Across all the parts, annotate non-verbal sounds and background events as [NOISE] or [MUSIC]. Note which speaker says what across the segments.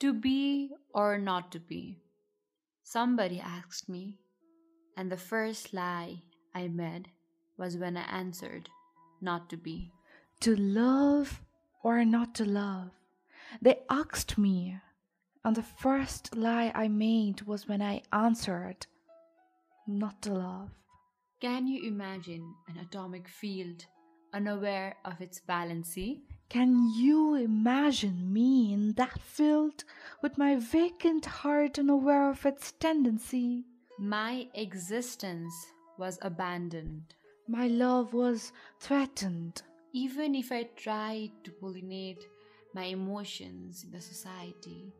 Speaker 1: To be or not to be? Somebody asked me, and the first lie I made was when I answered, not to be.
Speaker 2: To love or not to love? They asked me, and the first lie I made was when I answered, not to love.
Speaker 1: Can you imagine an atomic field unaware of its valency?
Speaker 2: Can you imagine me in that field with my vacant heart unaware of its tendency?
Speaker 1: My existence was abandoned.
Speaker 2: My love was threatened.
Speaker 1: Even if I tried to pollinate my emotions in the society,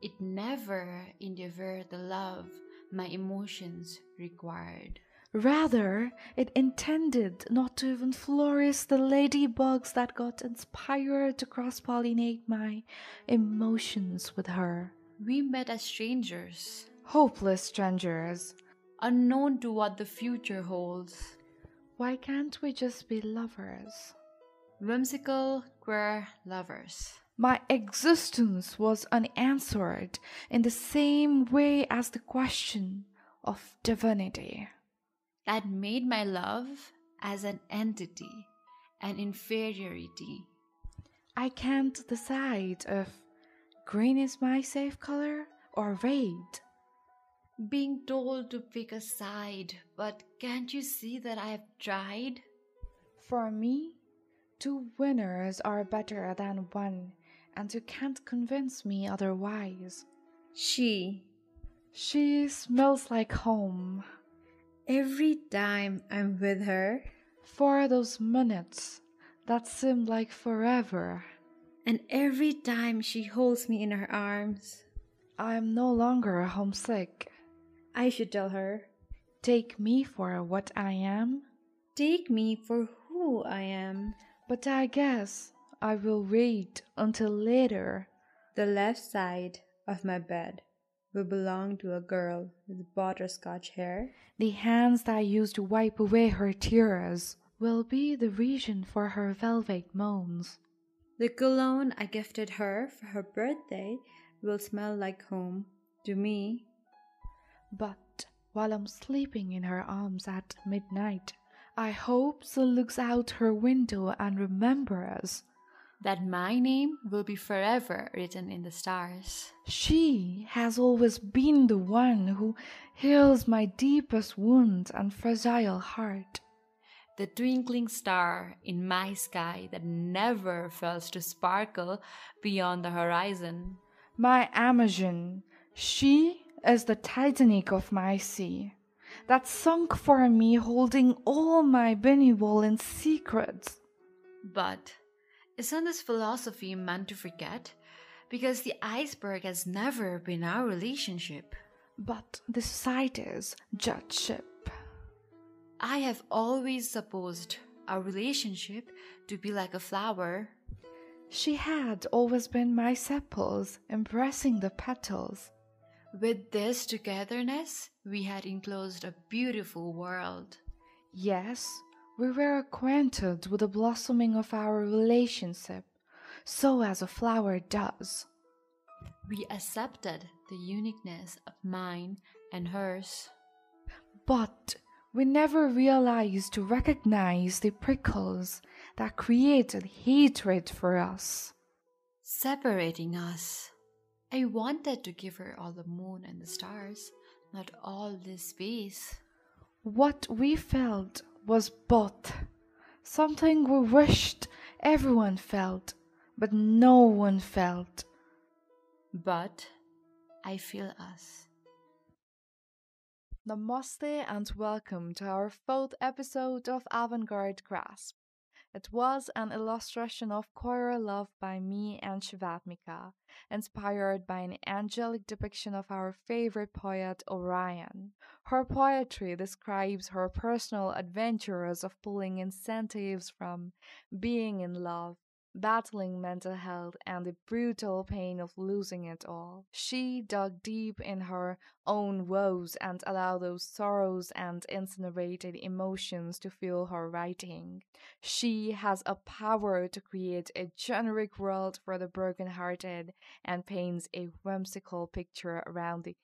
Speaker 1: it never endeavored the love my emotions required.
Speaker 2: Rather, it intended not to even flourish the ladybugs that got inspired to cross pollinate my emotions with her.
Speaker 1: We met as strangers,
Speaker 2: Hopeless strangers.
Speaker 1: unknown to what the future holds.
Speaker 2: Why can't we just be lovers?
Speaker 1: Whimsical, queer lovers.
Speaker 2: My existence was unanswered in the same way as the question of divinity.
Speaker 1: That made my love as an entity, an inferiority.
Speaker 2: I can't decide if green is my safe color or red.
Speaker 1: Being told to pick a side, but can't you see that I have tried?
Speaker 2: For me, two winners are better than one, and you can't convince me otherwise.
Speaker 1: She.
Speaker 2: She smells like home.
Speaker 1: Every time I'm with her,
Speaker 2: For those minutes that seemed like forever,
Speaker 1: and every time she holds me in her arms,
Speaker 2: I am no longer homesick.
Speaker 1: I should tell her,
Speaker 2: Take me for what I am,
Speaker 1: Take me for who I am.
Speaker 2: but I guess I will wait until later.
Speaker 1: The left side of my bed will belong to a girl with butterscotch hair.
Speaker 2: The hands that I used to wipe away her tears will be the region for her velvet moans.
Speaker 1: The cologne I gifted her for her birthday will smell like home to me.
Speaker 2: But while I'm sleeping in her arms at midnight, I hope she looks out her window and remembers
Speaker 1: That my name will be forever written in the stars.
Speaker 2: she has always been the one who heals my deepest wound and fragile heart.
Speaker 1: The twinkling star in my sky that never fails to sparkle beyond the horizon.
Speaker 2: My Amazon, she is the Titanic of my sea, that sunk for me holding all my benevolent secrets.
Speaker 1: But isn't this philosophy meant to forget? Because the iceberg has never been our relationship.
Speaker 2: But the society's judgeship.
Speaker 1: I have always supposed our relationship to be like a flower.
Speaker 2: She had always been my sepals, embracing the petals.
Speaker 1: With this togetherness, we had enclosed a beautiful world.
Speaker 2: Yes, we were acquainted with the blossoming of our relationship, so as a flower does.
Speaker 1: We accepted the uniqueness of mine and hers.
Speaker 2: But we never realized to recognize the prickles that created hatred for us.
Speaker 1: separating us. I wanted to give her all the moon and the stars, not all this space.
Speaker 2: What we felt was both something we wished everyone felt, but no one felt.
Speaker 1: But I feel us.
Speaker 2: Namaste and welcome to our fourth episode of Avant Garde Grasp. It was an illustration of choral love by me and Shivatmika, inspired by an angelic depiction of our favorite poet Orion. Her poetry describes her personal adventures of pulling incentives from being in love, battling mental health and the brutal pain of losing it all. She dug deep in her own woes and allowed those sorrows and incinerated emotions to fuel her writing. She has a power to create a generic world for the broken-hearted and paints a whimsical picture around the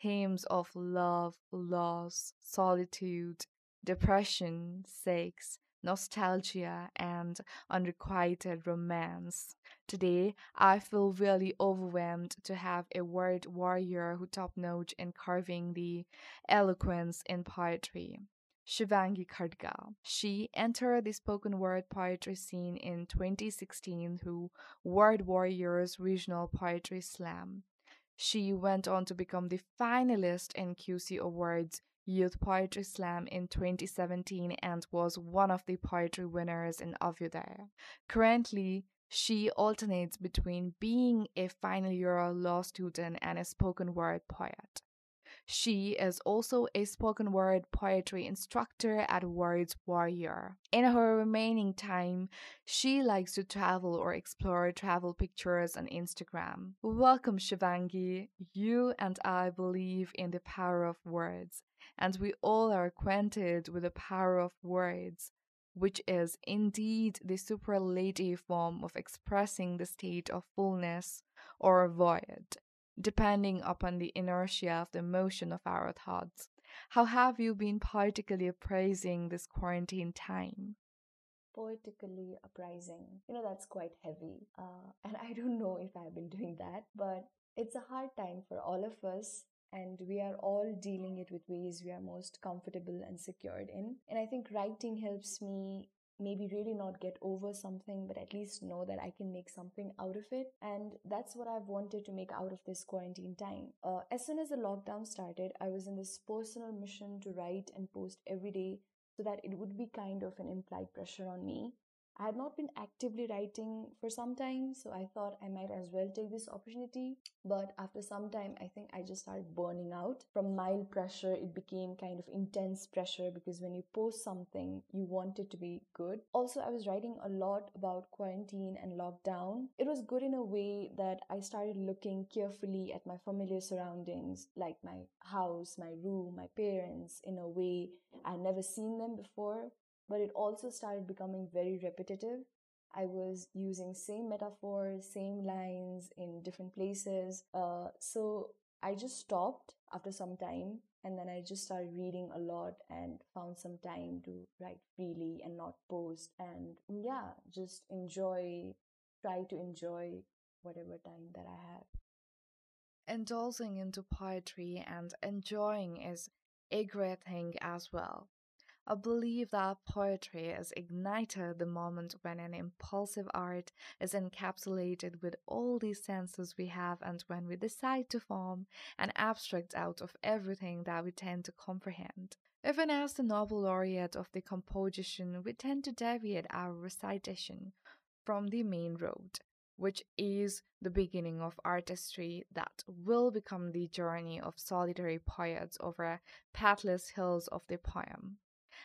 Speaker 2: themes of love, loss, solitude, depression, sex, nostalgia, and unrequited romance. Today, I feel really overwhelmed to have a word warrior who top notch in carving the eloquence in poetry. Shivangi Khadga. She entered the spoken word poetry scene in 2016 through Word Warriors Regional Poetry Slam. She went on to become the finalist in QC Awards Youth Poetry Slam in 2017 and was one of the poetry winners in Avyodaya. Currently, she alternates between being a final year law student and a spoken word poet. She is also a spoken word poetry instructor at Words Warrior. In her remaining time, she likes to travel or explore travel pictures on Instagram. Welcome, Shivangi. You and I believe in the power of words, and we all are acquainted with the power of words which is indeed the superlative form of expressing the state of fullness or void depending upon the inertia of the motion of our thoughts. How have you been poetically appraising this quarantine time?
Speaker 3: Poetically uprising. You know, that's quite heavy. Uh, [LAUGHS] and I don't know if I've been doing that, but it's a hard time for all of us. And we are all dealing it with ways we are most comfortable and secured in. And I think writing helps me maybe really not get over something, but at least know that I can make something out of it. And that's what I've wanted to make out of this quarantine time. Uh, as soon as the lockdown started, I was in this personal mission to write and post every day so that it would be kind of an implied pressure on me. I had not been actively writing for some time, so I thought I might as well take this opportunity. But after some time, I think I just started burning out. From mild pressure, it became kind of intense pressure because when you post something, you want it to be good. Also, I was writing a lot about quarantine and lockdown. It was good in a way that I started looking carefully at my familiar surroundings, like my house, my room, my parents, in a way I'd never seen them before but it also started becoming very repetitive. I was using same metaphors, same lines in different places. Uh, so I just stopped after some time and then I just started reading a lot and found some time to write freely and not post. And yeah, just enjoy, try to enjoy whatever time that I have.
Speaker 2: Indulging into poetry and enjoying is a great thing as well. I believe that poetry is ignited the moment when an impulsive art is encapsulated with all these senses we have and when we decide to form an abstract out of everything that we tend to comprehend. Even as the Nobel laureate of the composition, we tend to deviate our recitation from the main road, which is the beginning of artistry that will become the journey of solitary poets over pathless hills of the poem.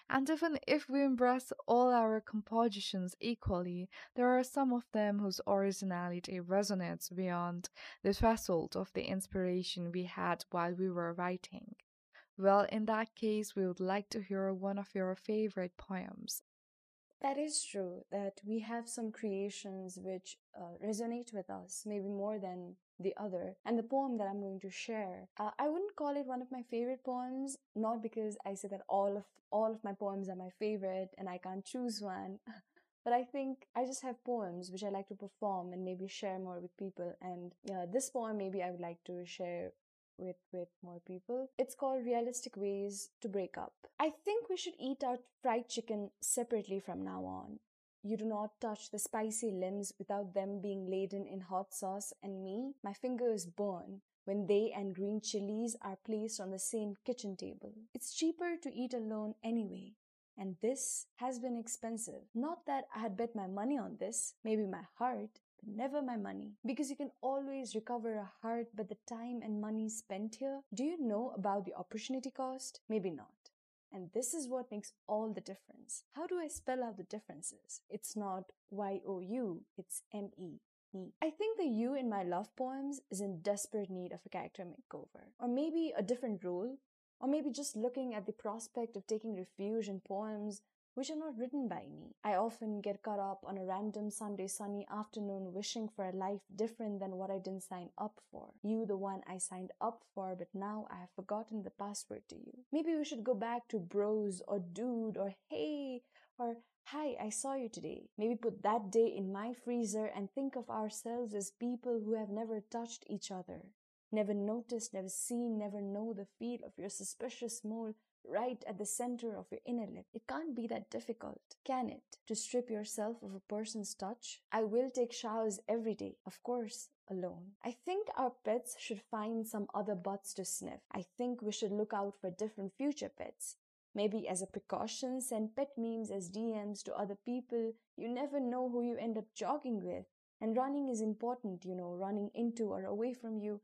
Speaker 2: And even if we embrace all our compositions equally, there are some of them whose originality resonates beyond the threshold of the inspiration we had while we were writing. Well, in that case, we would like to hear one of your favorite poems.
Speaker 3: That is true, that we have some creations which uh, resonate with us, maybe more than the other. And the poem that I'm going to share, uh, I wouldn't call it one of my favorite poems, not because I say that all of all of my poems are my favorite and I can't choose one. [LAUGHS] But I think I just have poems which I like to perform and maybe share more with people. And uh, this poem, maybe I would like to share with with more people. It's called Realistic Ways to Break Up. I think we should eat our fried chicken separately from now on. You do not touch the spicy limbs without them being laden in hot sauce, and me, my fingers burn when they and green chilies are placed on the same kitchen table. It's cheaper to eat alone anyway. And this has been expensive. Not that I had bet my money on this, maybe my heart, never my money. Because you can always recover a heart, but the time and money spent here, do you know about the opportunity cost? Maybe not. And this is what makes all the difference. How do I spell out the differences? It's not Y O U, it's M E. I think the you in my love poems is in desperate need of a character makeover, or maybe a different role, or maybe just looking at the prospect of taking refuge in poems which are not written by me. I often get caught up on a random Sunday sunny afternoon wishing for a life different than what I didn't sign up for. You, the one I signed up for, but now I have forgotten the password to you. Maybe we should go back to bros or dude or hey or Hi, I saw you today. Maybe put that day in my freezer and think of ourselves as people who have never touched each other. Never noticed, never seen, never know the feel of your suspicious mole right at the center of your inner lip. It can't be that difficult, can it? To strip yourself of a person's touch? I will take showers every day, of course, alone. I think our pets should find some other butts to sniff. I think we should look out for different future pets. Maybe as a precaution, send pet memes as DMs to other people. You never know who you end up jogging with. And running is important, you know, running into or away from you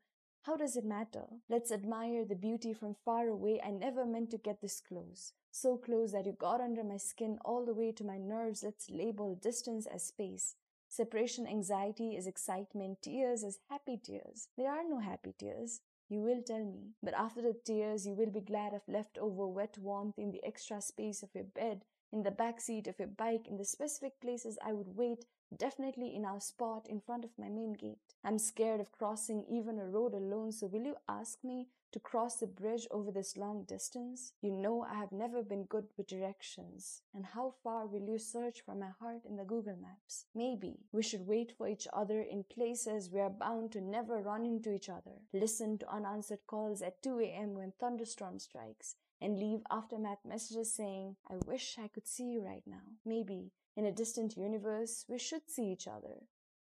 Speaker 3: how does it matter? Let's admire the beauty from far away. I never meant to get this close. So close that you got under my skin all the way to my nerves. Let's label distance as space. Separation anxiety is excitement, tears as happy tears. There are no happy tears. You will tell me. But after the tears, you will be glad of leftover wet warmth in the extra space of your bed, in the back seat of your bike, in the specific places I would wait definitely in our spot in front of my main gate. I'm scared of crossing even a road alone, so will you ask me to cross the bridge over this long distance? You know I have never been good with directions. And how far will you search for my heart in the Google Maps? Maybe we should wait for each other in places we are bound to never run into each other. Listen to unanswered calls at 2 a.m. when thunderstorm strikes and leave aftermath messages saying, I wish I could see you right now. Maybe in a distant universe, we should see each other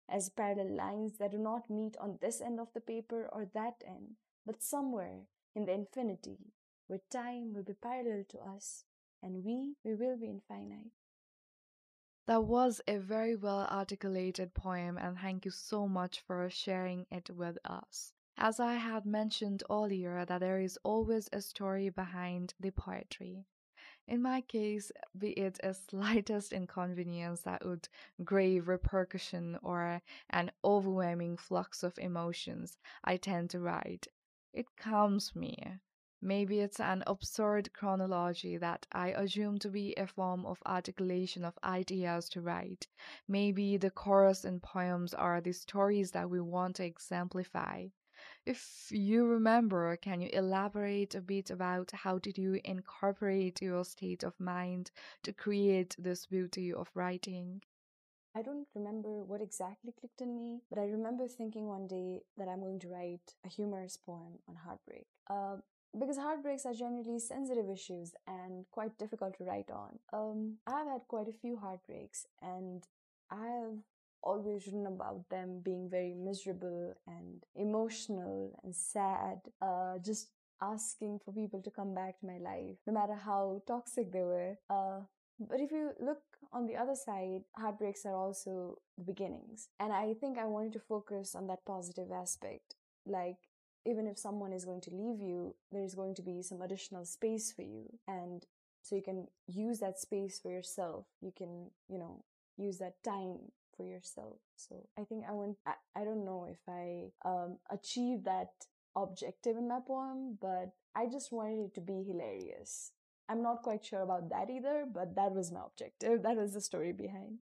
Speaker 3: as parallel lines that do not meet on this end of the paper or that end, but somewhere in the infinity where time will be parallel to us and we, we will be infinite.
Speaker 2: That was a very well articulated poem, and thank you so much for sharing it with us. As I had mentioned earlier, that there is always a story behind the poetry. In my case, be it a slightest [LAUGHS] inconvenience that would grave repercussion or an overwhelming flux of emotions, I tend to write. It calms me. Maybe it's an absurd chronology that I assume to be a form of articulation of ideas to write. Maybe the chorus in poems are the stories that we want to exemplify. If you remember, can you elaborate a bit about how did you incorporate your state of mind to create this beauty of writing?
Speaker 3: I don't remember what exactly clicked in me, but I remember thinking one day that I'm going to write a humorous poem on heartbreak. Uh, because heartbreaks are generally sensitive issues and quite difficult to write on. Um, I've had quite a few heartbreaks, and I have always written about them being very miserable and emotional and sad, uh, just asking for people to come back to my life, no matter how toxic they were. Uh, but if you look on the other side, heartbreaks are also the beginnings. And I think I wanted to focus on that positive aspect. Like, even if someone is going to leave you, there is going to be some additional space for you. And so you can use that space for yourself. You can, you know, use that time for yourself. So I think I want, I, I don't know if I um, achieved that objective in my poem, but I just wanted it to be hilarious. I'm not quite sure about that either, but that was my objective. That was the story behind.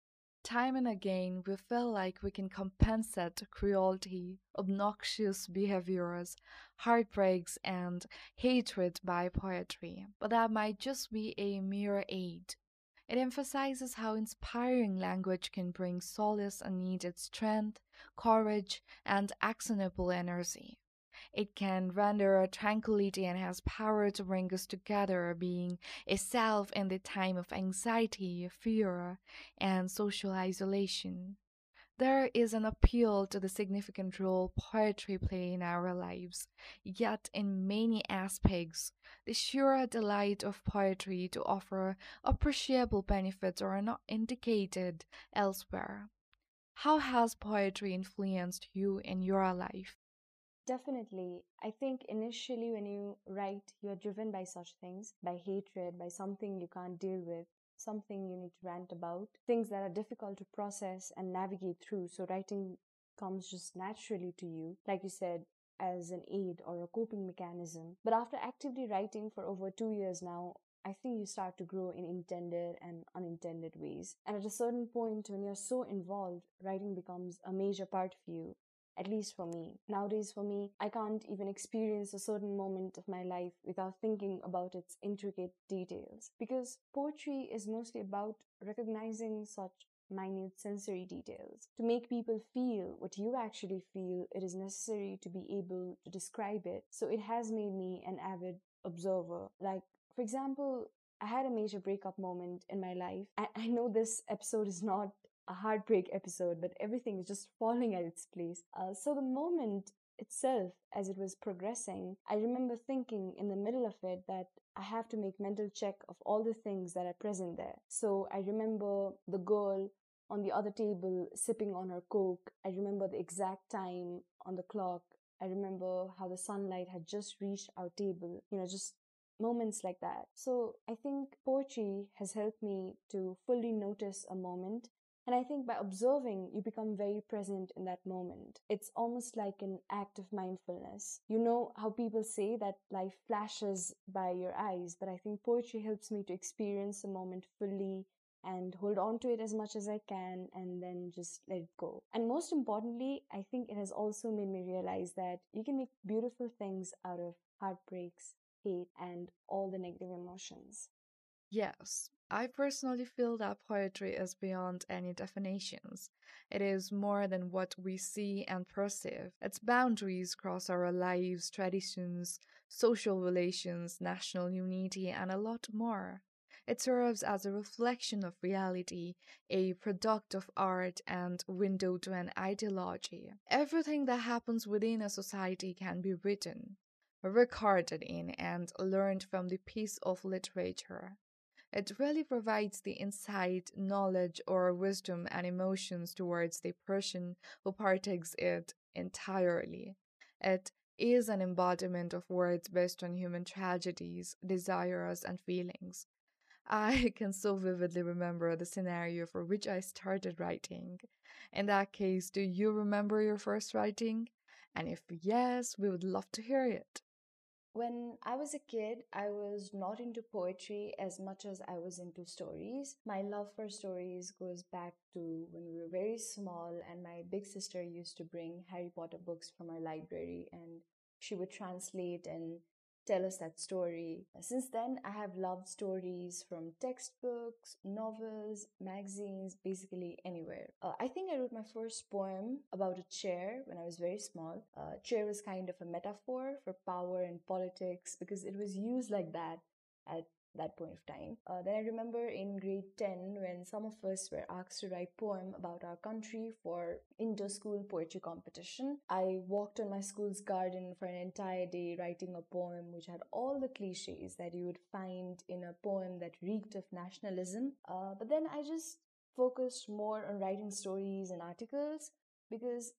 Speaker 2: Time and again, we feel like we can compensate cruelty, obnoxious behaviors, heartbreaks, and hatred by poetry, but that might just be a mere aid. It emphasizes how inspiring language can bring solace and needed strength, courage, and actionable energy. It can render tranquility and has power to bring us together, being a self in the time of anxiety, fear, and social isolation. There is an appeal to the significant role poetry plays in our lives, yet in many aspects, the sure delight of poetry to offer appreciable benefits are not indicated elsewhere. How has poetry influenced you in your life?
Speaker 3: Definitely. I think initially when you write, you are driven by such things, by hatred, by something you can't deal with, something you need to rant about, things that are difficult to process and navigate through. So writing comes just naturally to you. Like you said, as an aid or a coping mechanism. But after actively writing for over two years now, I think you start to grow in intended and unintended ways. And at a certain point, when you're so involved, writing becomes a major part of you at least for me. Nowadays, for me, I can't even experience a certain moment of my life without thinking about its intricate details. Because poetry is mostly about recognizing such minute sensory details. To make people feel what you actually feel, it is necessary to be able to describe it. So it has made me an avid observer. Like, for example, I had a major breakup moment in my life. I, I know this episode is not a heartbreak episode, but everything is just falling at its place. Uh, so the moment itself, as it was progressing, I remember thinking in the middle of it that I have to make mental check of all the things that are present there. So I remember the girl on the other table sipping on her coke. I remember the exact time on the clock. I remember how the sunlight had just reached our table. You know, just moments like that. So I think poetry has helped me to fully notice a moment and I think by observing, you become very present in that moment. It's almost like an act of mindfulness. You know how people say that life flashes by your eyes, but I think poetry helps me to experience a moment fully and hold on to it as much as I can and then just let it go. And most importantly, I think it has also made me realize that you can make beautiful things out of heartbreaks, hate, and all the negative emotions.
Speaker 2: Yes, I personally feel that poetry is beyond any definitions. It is more than what we see and perceive. Its boundaries cross our lives, traditions, social relations, national unity, and a lot more. It serves as a reflection of reality, a product of art, and window to an ideology. Everything that happens within a society can be written, recorded in, and learned from the piece of literature. It really provides the insight, knowledge, or wisdom and emotions towards the person who partakes it entirely. It is an embodiment of words based on human tragedies, desires, and feelings. I [LAUGHS] can so vividly remember the scenario for which I started writing. In that case, do you remember your first writing? And if yes, we would love to hear it.
Speaker 3: When I was a kid, I was not into poetry as much as I was into stories. My love for stories goes back to when we were very small, and my big sister used to bring Harry Potter books from our library, and she would translate and tell us that story. Since then, I have loved stories from textbooks, novels, magazines, basically anywhere. Uh, I think I wrote my first poem about a chair when I was very small. Uh, chair was kind of a metaphor for power and politics because it was used like that at that point of time. Uh, then I remember in grade 10 when some of us were asked to write poem about our country for inter-school poetry competition. I walked on my school's garden for an entire day writing a poem which had all the cliches that you would find in a poem that reeked of nationalism. Uh, but then I just focused more on writing stories and articles because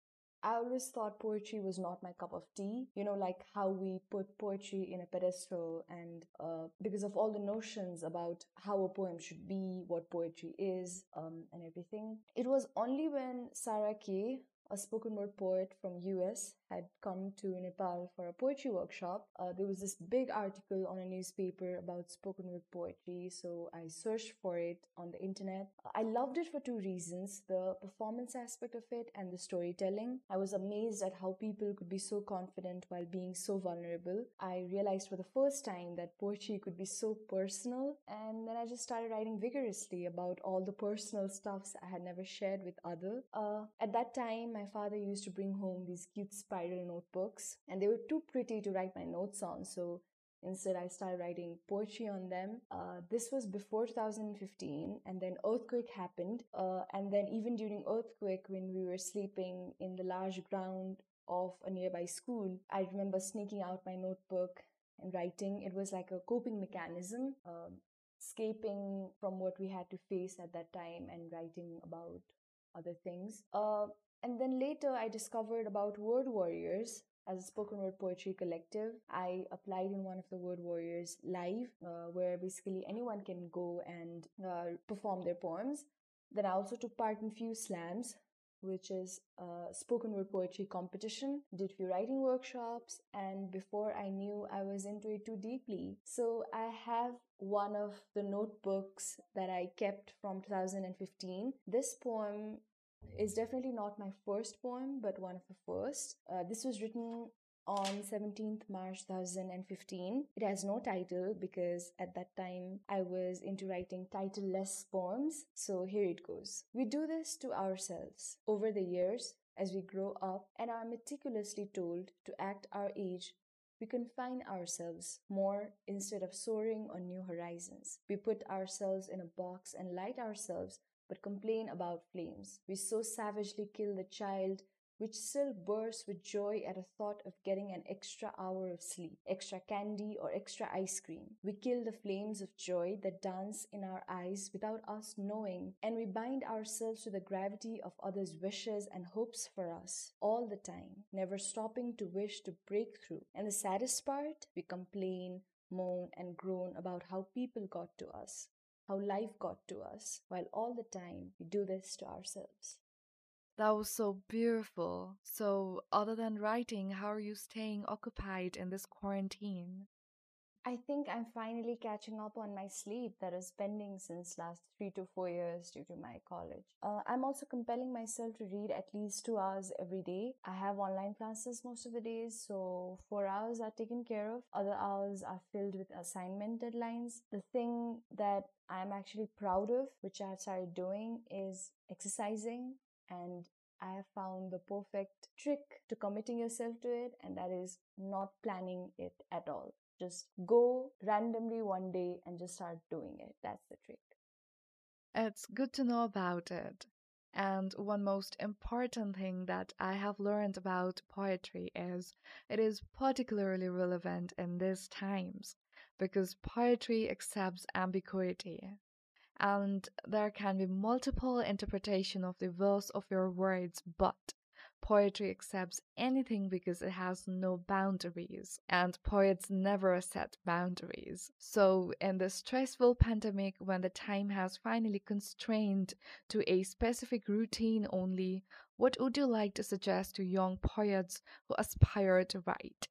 Speaker 3: I always thought poetry was not my cup of tea. You know, like how we put poetry in a pedestal, and uh, because of all the notions about how a poem should be, what poetry is, um, and everything. It was only when Sarah Kay, a spoken word poet from US had come to Nepal for a poetry workshop. Uh, there was this big article on a newspaper about spoken word poetry, so I searched for it on the internet. I loved it for two reasons the performance aspect of it and the storytelling. I was amazed at how people could be so confident while being so vulnerable. I realized for the first time that poetry could be so personal, and then I just started writing vigorously about all the personal stuffs I had never shared with other. Uh, at that time, my father used to bring home these cute spiral notebooks, and they were too pretty to write my notes on, so Instead, I started writing poetry on them. Uh, this was before 2015, and then earthquake happened. Uh, and then even during earthquake, when we were sleeping in the large ground of a nearby school, I remember sneaking out my notebook and writing. It was like a coping mechanism, um, escaping from what we had to face at that time and writing about other things. Uh, and then later, I discovered about word warriors. as a spoken word poetry collective. I applied in one of the Word Warriors live, uh, where basically anyone can go and uh, perform their poems. Then I also took part in few slams, which is a spoken word poetry competition, did few writing workshops, and before I knew I was into it too deeply. So I have one of the notebooks that I kept from 2015. This poem is definitely not my first poem, but one of the first. Uh, this was written on 17th March 2015. It has no title because at that time I was into writing titleless poems. So here it goes. We do this to ourselves. Over the years, as we grow up and are meticulously told to act our age, we confine ourselves more instead of soaring on new horizons. We put ourselves in a box and light ourselves but complain about flames. We so savagely kill the child which still bursts with joy at a thought of getting an extra hour of sleep, extra candy, or extra ice cream. We kill the flames of joy that dance in our eyes without us knowing, and we bind ourselves to the gravity of others' wishes and hopes for us all the time, never stopping to wish to break through. And the saddest part, we complain, moan, and groan about how people got to us, how life got to us, while all the time we do this to ourselves.
Speaker 2: That was so beautiful. So, other than writing, how are you staying occupied in this quarantine?
Speaker 3: I think I'm finally catching up on my sleep that is pending since last three to four years due to my college. Uh, I'm also compelling myself to read at least two hours every day. I have online classes most of the days, so four hours are taken care of. Other hours are filled with assignment deadlines. The thing that I'm actually proud of, which I've started doing, is exercising and I have found the perfect trick to committing yourself to it, and that is not planning it at all. Just go randomly one day and just start doing it. That's the trick.
Speaker 2: It's good to know about it. And one most important thing that I have learned about poetry is it is particularly relevant in these times because poetry accepts ambiguity and there can be multiple interpretation of the verse of your words but poetry accepts anything because it has no boundaries and poets never set boundaries. So in the stressful pandemic when the time has finally constrained to a specific routine only what would you like to suggest to young poets who aspire to write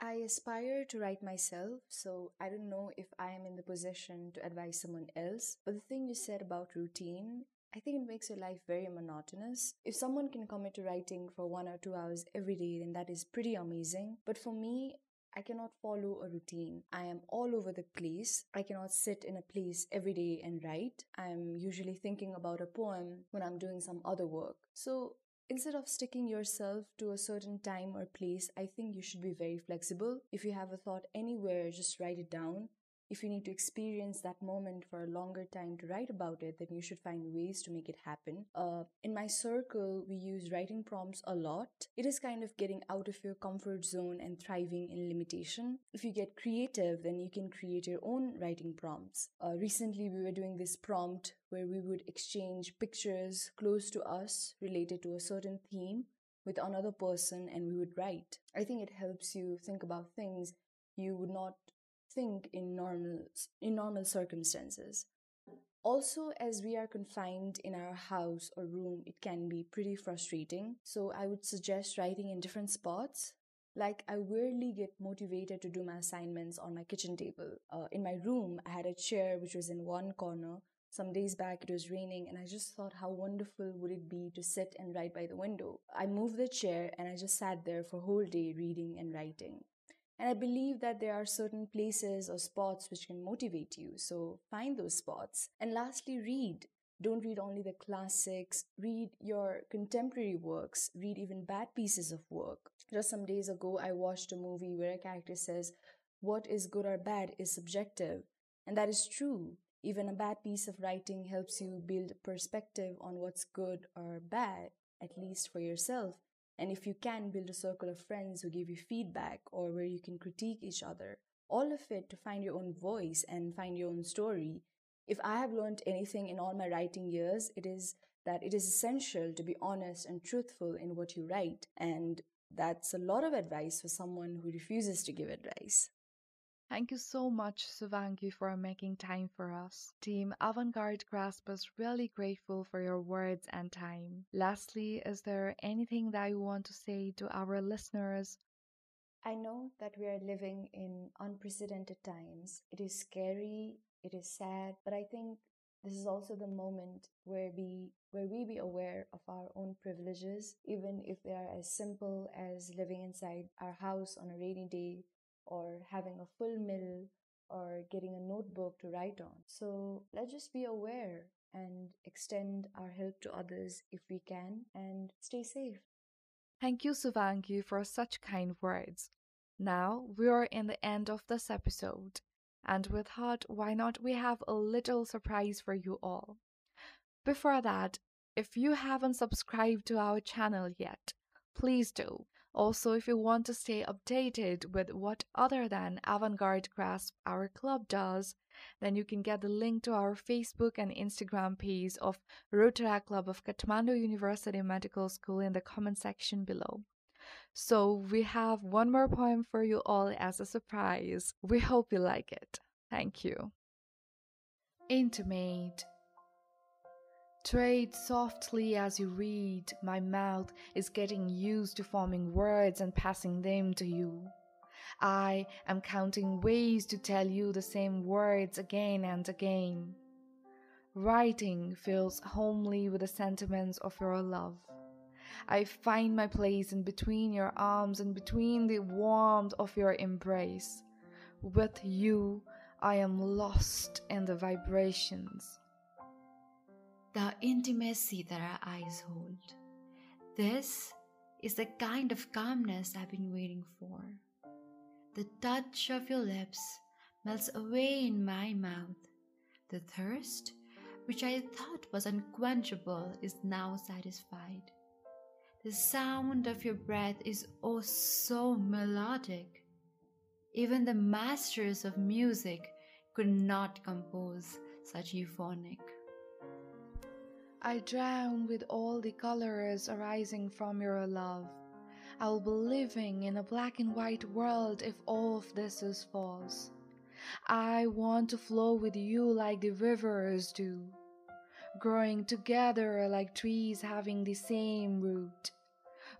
Speaker 3: I aspire to write myself, so I don't know if I am in the position to advise someone else. But the thing you said about routine, I think it makes your life very monotonous. If someone can commit to writing for one or two hours every day, then that is pretty amazing. But for me, I cannot follow a routine. I am all over the place. I cannot sit in a place every day and write. I'm usually thinking about a poem when I'm doing some other work. So Instead of sticking yourself to a certain time or place, I think you should be very flexible. If you have a thought anywhere, just write it down. If you need to experience that moment for a longer time to write about it, then you should find ways to make it happen. Uh, in my circle, we use writing prompts a lot. It is kind of getting out of your comfort zone and thriving in limitation. If you get creative, then you can create your own writing prompts. Uh, recently, we were doing this prompt where we would exchange pictures close to us related to a certain theme with another person and we would write. I think it helps you think about things you would not think in normal in normal circumstances. Also as we are confined in our house or room it can be pretty frustrating. So i would suggest writing in different spots. Like i rarely get motivated to do my assignments on my kitchen table. Uh, in my room i had a chair which was in one corner. Some days back it was raining and i just thought how wonderful would it be to sit and write by the window? I moved the chair and i just sat there for whole day reading and writing and I believe that there are certain places or spots which can motivate you. So find those spots. And lastly, read. Don't read only the classics, read your contemporary works, read even bad pieces of work. Just some days ago, I watched a movie where a character says, What is good or bad is subjective. And that is true. Even a bad piece of writing helps you build perspective on what's good or bad, at least for yourself. And if you can build a circle of friends who give you feedback or where you can critique each other, all of it to find your own voice and find your own story. If I have learned anything in all my writing years, it is that it is essential to be honest and truthful in what you write. And that's a lot of advice for someone who refuses to give advice.
Speaker 2: Thank you so much, Shivangi, for making time for us. Team Avantgarde Grasp is really grateful for your words and time. Lastly, is there anything that you want to say to our listeners?
Speaker 3: I know that we are living in unprecedented times. It is scary, it is sad, but I think this is also the moment where we where we be aware of our own privileges even if they are as simple as living inside our house on a rainy day or having a full meal or getting a notebook to write on. So let's just be aware and extend our help to others if we can and stay safe.
Speaker 2: Thank you, Shivangi, for such kind words. Now we are in the end of this episode, and with thought why not we have a little surprise for you all. Before that, if you haven't subscribed to our channel yet, please do. Also, if you want to stay updated with what other than Avant-Garde Grasp our club does, then you can get the link to our Facebook and Instagram page of Rotaract Club of Kathmandu University Medical School in the comment section below. So, we have one more poem for you all as a surprise. We hope you like it. Thank you. Intimate Trade softly as you read, my mouth is getting used to forming words and passing them to you. I am counting ways to tell you the same words again and again. Writing feels homely with the sentiments of your love. I find my place in between your arms and between the warmth of your embrace. With you, I am lost in the vibrations
Speaker 1: the intimacy that our eyes hold. This is the kind of calmness I've been waiting for. The touch of your lips melts away in my mouth. The thirst, which I thought was unquenchable, is now satisfied. The sound of your breath is oh so melodic. Even the masters of music could not compose such euphonic.
Speaker 2: I drown with all the colors arising from your love. I will be living in a black and white world if all of this is false. I want to flow with you like the rivers do, growing together like trees having the same root.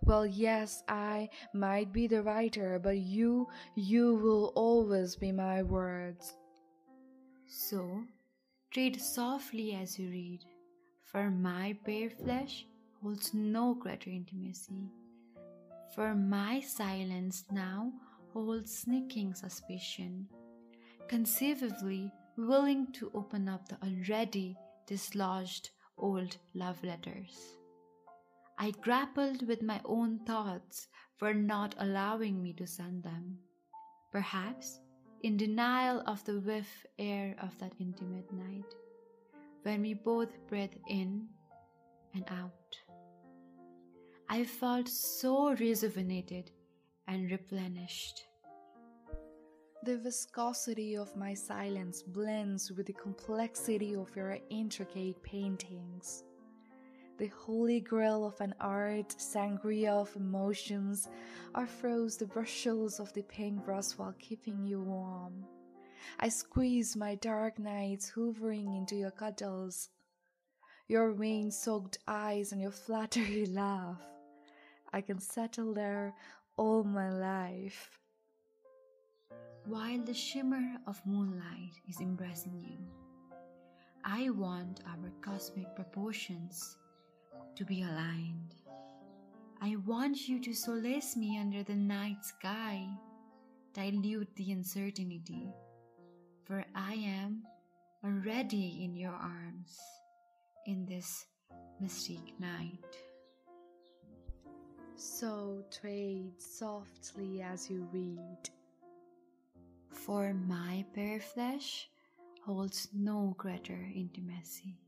Speaker 2: Well, yes, I might be the writer, but you, you will always be my words.
Speaker 1: So, tread softly as you read for my bare flesh holds no greater intimacy. For my silence now holds sneaking suspicion, conceivably willing to open up the already dislodged old love letters. I grappled with my own thoughts for not allowing me to send them. Perhaps in denial of the whiff air of that intimate night when we both breathed in and out. I felt so rejuvenated and replenished.
Speaker 2: The viscosity of my silence blends with the complexity of your intricate paintings. The holy grail of an art, sangria of emotions, are froze the bristles of the paintbrush while keeping you warm. I squeeze my dark nights hovering into your cuddles, your rain soaked eyes and your flattery [LAUGHS] laugh. I can settle there all my life.
Speaker 1: While the shimmer of moonlight is embracing you, I want our cosmic proportions to be aligned. I want you to solace me under the night sky, dilute the uncertainty for I am already in your arms in this mystic night.
Speaker 2: So trade softly as you read.
Speaker 1: For my bare flesh holds no greater intimacy.